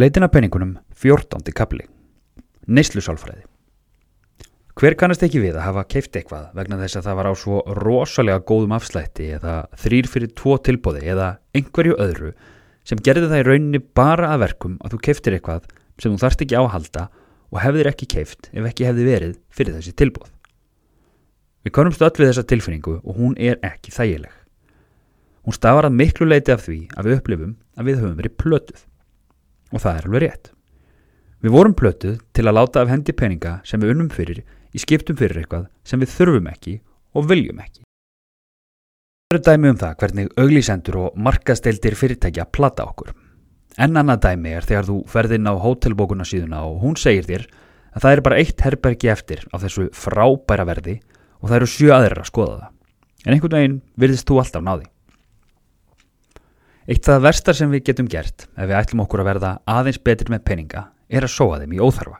Leitin að peningunum 14. kapli Neyslu sálfræði Hver kannast ekki við að hafa keift eitthvað vegna þess að það var á svo rosalega góðum afslætti eða þrýr fyrir tvo tilbóði eða einhverju öðru sem gerði það í rauninni bara að verkum að þú keiftir eitthvað sem þú þarft ekki áhalda og hefðir ekki keift ef ekki hefði verið fyrir þessi tilbóð. Við konumst öll við þessa tilfinningu og hún er ekki þægileg. Hún stafar að miklu leiti af því að við upplifum að við höfum verið plötuð. Og það er alveg rétt. Við vorum plötuð til að láta af hendi peninga sem við unnum fyrir í skiptum fyrir eitthvað sem við þurfum ekki og viljum ekki. Það eru dæmi um það hvernig auglísendur og markasteildir fyrirtækja plata okkur. En annað dæmi er þegar þú ferðinn á hótelbókuna síðuna og hún segir þér að það er bara eitt herbergi eftir á þessu frábæra verði og það eru sjö aðrir að skoða það. En einhvern veginn virðist þú alltaf náði. Eitt það verstar sem við getum gert ef við ætlum okkur að verða aðeins betur með peninga er að sóa þeim í óþarfa.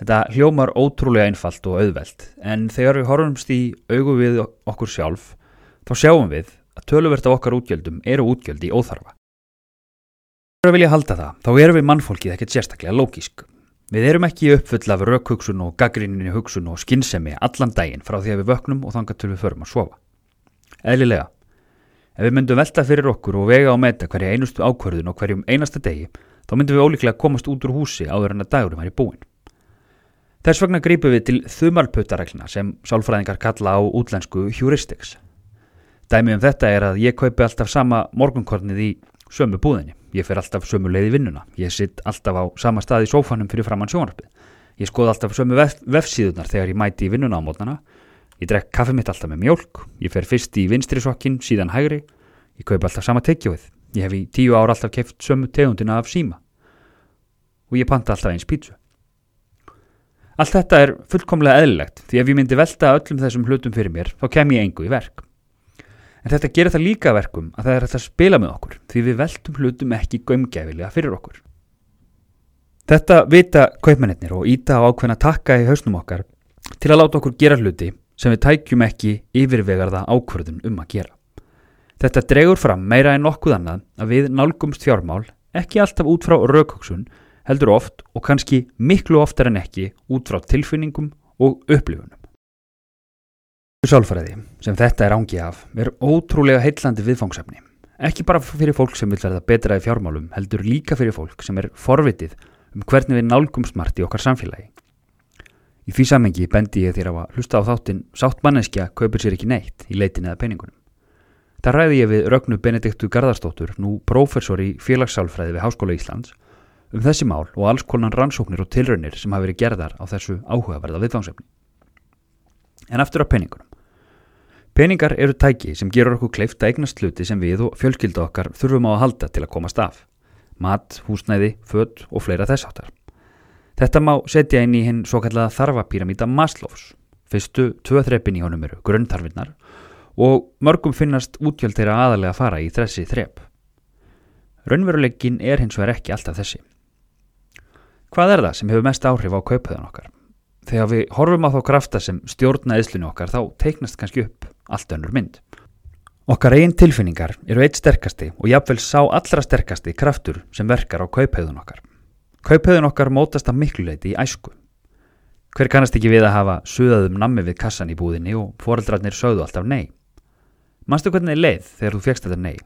Þetta hljómar ótrúlega einfalt og auðvelt en þegar við horfumst í augu við okkur sjálf þá sjáum við að töluvert af okkar útgjöldum eru útgjöld í óþarfa. Þegar við vilja halda það þá erum við mannfólkið ekkert sérstaklega lógísk. Við erum ekki uppfull af raukhugsun og gaggrinninni hugsun og skinnsemi allan daginn frá því að við vöknum og þangar til við förum að sofa. Eðlilega, ef við myndum velta fyrir okkur og vega á meta hverja einustu ákvörðun og hverjum einasta degi þá myndum við ólíklega komast út úr húsi áður en að dagurum er í búin. Þess vegna grípum við til þumalputtaregluna sem sálfræðingar kalla á útlensku heuristics. Dæmi um þetta er að ég kaupi alltaf sama morgunkornið í sömu búðinni. Ég fer alltaf sömu leið í vinnuna. Ég sitt alltaf á sama stað í sófanum fyrir framann sjónarpið. Ég skoð alltaf sömu vef vefsíðunar þegar ég mæti í vinnuna á mótnana. Ég drekk kaffi mitt alltaf með mjölk. Ég fer fyrst í vinstri sokkin, síðan hægri. Ég kaupi alltaf sama tekjóið. Ég hef í tíu ár alltaf keft sömu tegundina af síma. Og ég panta alltaf eins pítsu. Allt þetta er fullkomlega eðlilegt því ef ég myndi velta öllum þessum hlutum fyrir mér þá kem ég engu í verk. En þetta gerir það líka verkum að það er að spila með okkur því við veltum hlutum ekki gömgæfilega fyrir okkur. Þetta vita kaupmennir og íta á ákveðna takka í hausnum okkar til að láta okkur gera hluti sem við tækjum ekki yfirvegarða ákvörðun um að gera. Þetta dregur fram meira en nokkuð annað að við nálgumst fjármál ekki alltaf út frá raukoksun heldur oft og kannski miklu oftar en ekki út frá tilfinningum og upplifunum. Sálfræði, sem þetta er ángi af, er ótrúlega heillandi viðfangsefni. Ekki bara fyrir fólk sem vil verða betra í fjármálum, heldur líka fyrir fólk sem er forvitið um hvernig við nálgumst margt í okkar samfélagi. Í því samengi bendi ég þér á að hlusta á þáttin Sátt manneskja kaupir sér ekki neitt í leitin eða peningunum. Það ræði ég við Rögnu Benediktu Garðarstóttur, nú prófessor í félagssálfræði við Háskóla Íslands, um þessi mál og alls konan rannsóknir og tilraunir sem hafa verið gerðar á þessu áhugaverða viðfangsefni. En aftur á peningunum. Peningar eru tæki sem gerur okkur kleift að eignast hluti sem við og fjölskylda okkar þurfum á að halda til að komast af. Mat, húsnæði, född og fleira þess áttar. Þetta má setja inn í hinn svo kallaða þarfapíramíta Maslows. Fyrstu tvö þreppin í honum eru grunnþarfinnar og mörgum finnast útgjöld þeirra aðalega að fara í þessi þrepp. Raunveruleikin er hins vegar ekki alltaf þessi. Hvað er það sem hefur mest áhrif á kaupöðun okkar? Þegar við horfum á þá krafta sem stjórna eðslunni okkar þá teiknast kannski upp allt önnur mynd. Okkar einn tilfinningar eru eitt sterkasti og jáfnveil sá allra sterkasti kraftur sem verkar á kauphauðun okkar. Kauphauðun okkar mótast að miklu leiti í æsku. Hver kannast ekki við að hafa suðaðum nammi við kassan í búðinni og foreldrarnir sögðu alltaf nei. Manstu hvernig leið þegar þú fegst þetta nei?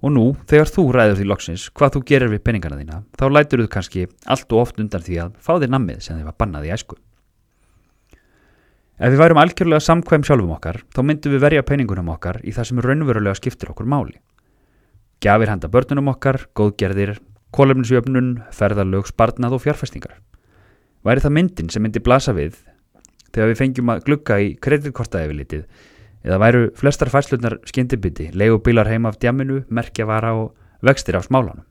Og nú, þegar þú ræður því loksins hvað þú gerir við peningana þína, þá lætur þú kannski allt og oft undan því að fá þér nammið sem þið var bannað í æsku. Ef við værum algjörlega samkvæm sjálfum okkar, þá myndum við verja peningunum okkar í það sem raunverulega skiptir okkur máli. Gjafir handa börnunum okkar, góðgerðir, kólefnisjöfnun, ferðarlög, sparnað og fjárfestingar. Væri það myndin sem myndi blasa við þegar við fengjum að glugga í kreditkortaefilitið eða væru flestar fæslunar skyndibiti, leigubílar heim af djaminu, merkjavara og vextir af smálanum.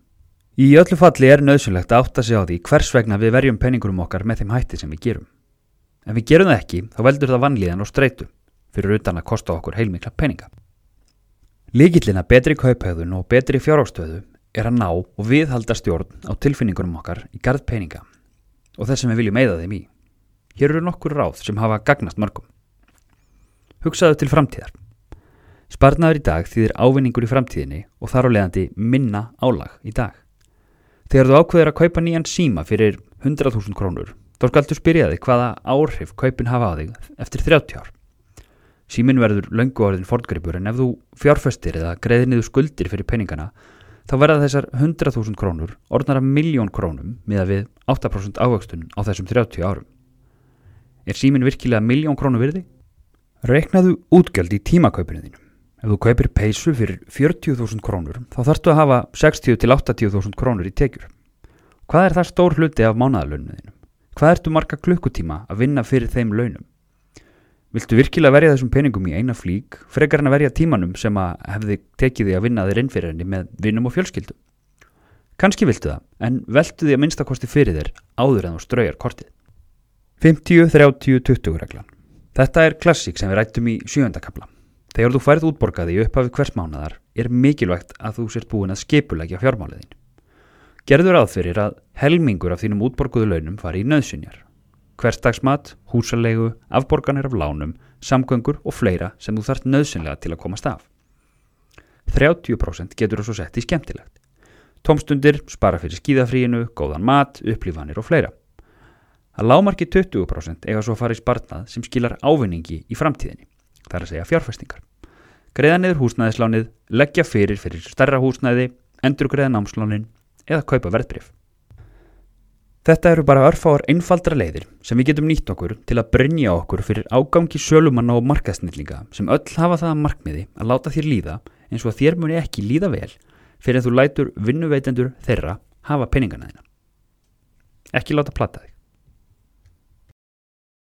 Í öllu falli er nöðsynlegt að átta sig á því hvers vegna við verjum peningunum okkar með þeim hætti sem við gerum. Ef við gerum það ekki, þá veldur það vannlíðan og streitu fyrir utan að kosta okkur heilmikla peninga. Líkillina betri kauphauðun og betri fjárástöðu er að ná og viðhalda stjórn á tilfinningunum okkar í gard peninga og þess sem við viljum eigða þeim í. Hér eru nokkur ráð sem hafa gagnast mörgum. Hugsaðu til framtíðar. Sparnaður í dag þýðir ávinningur í framtíðinni og þar á leiðandi minna álag í dag. Þegar þú ákveður að kaupa nýjan síma fyrir 100.000 krónur, þá skaldu spyrja þig hvaða áhrif kaupin hafa á þig eftir 30 ár. Símin verður löngu orðin fordgripur en ef þú fjárfestir eða greiðir niður skuldir fyrir peningana, þá verða þessar 100.000 krónur orðnara miljón krónum miða við 8% ávöxtun á þessum 30 árum. Er símin virkilega miljón krónu virði? Reiknaðu útgjöld í tímakaupinu þínum. Ef þú kaupir peysu fyrir 40.000 krónur þá þarftu að hafa 60-80.000 krónur í tekjur. Hvað er það stór hluti af mánaðalaunuðinum? Hvað ertu marga klukkutíma að vinna fyrir þeim launum? Viltu virkilega verja þessum peningum í eina flík frekar en að verja tímanum sem að hefði tekið því að vinna þér inn fyrir henni með vinnum og fjölskyldu? Kanski viltu það, en veltu því að minnstakosti fyrir þér áður en þú straujar kortið. 50-30-20 reglan. Þetta er klassík sem við rættum í sjöndakabla. Þegar þú færð útborgaði í upphafi hvers mánadar er mikilvægt að þú sért búin að skipulegja fjármáliðin. Gerður aðfyrir að helmingur af þínum útborguðu launum fari í nöðsynjar. Hverstagsmat, húsalegu, afborganir af lánum, samgöngur og fleira sem þú þarft nöðsynlega til að komast af. 30% getur þú svo sett í skemmtilegt. Tómstundir, spara fyrir skíðafríinu, góðan mat, upplífanir og fleira. Að lámarki 20% eiga svo að fara í spartnað sem skilar ávinningi í framtíðinni þar að segja fjárfestingar. Greiða niður húsnæðislánið, leggja fyrir fyrir starra húsnæði, endur greiða námslánin eða kaupa verðbrif. Þetta eru bara örfáar einfaldra leiðir sem við getum nýtt okkur til að brinja okkur fyrir ágangi sölumanna og markasnillinga sem öll hafa það að markmiði að láta þér líða eins og að þér muni ekki líða vel fyrir að þú lætur vinnuveitendur þeirra hafa peningana þína. Ekki láta platta þig.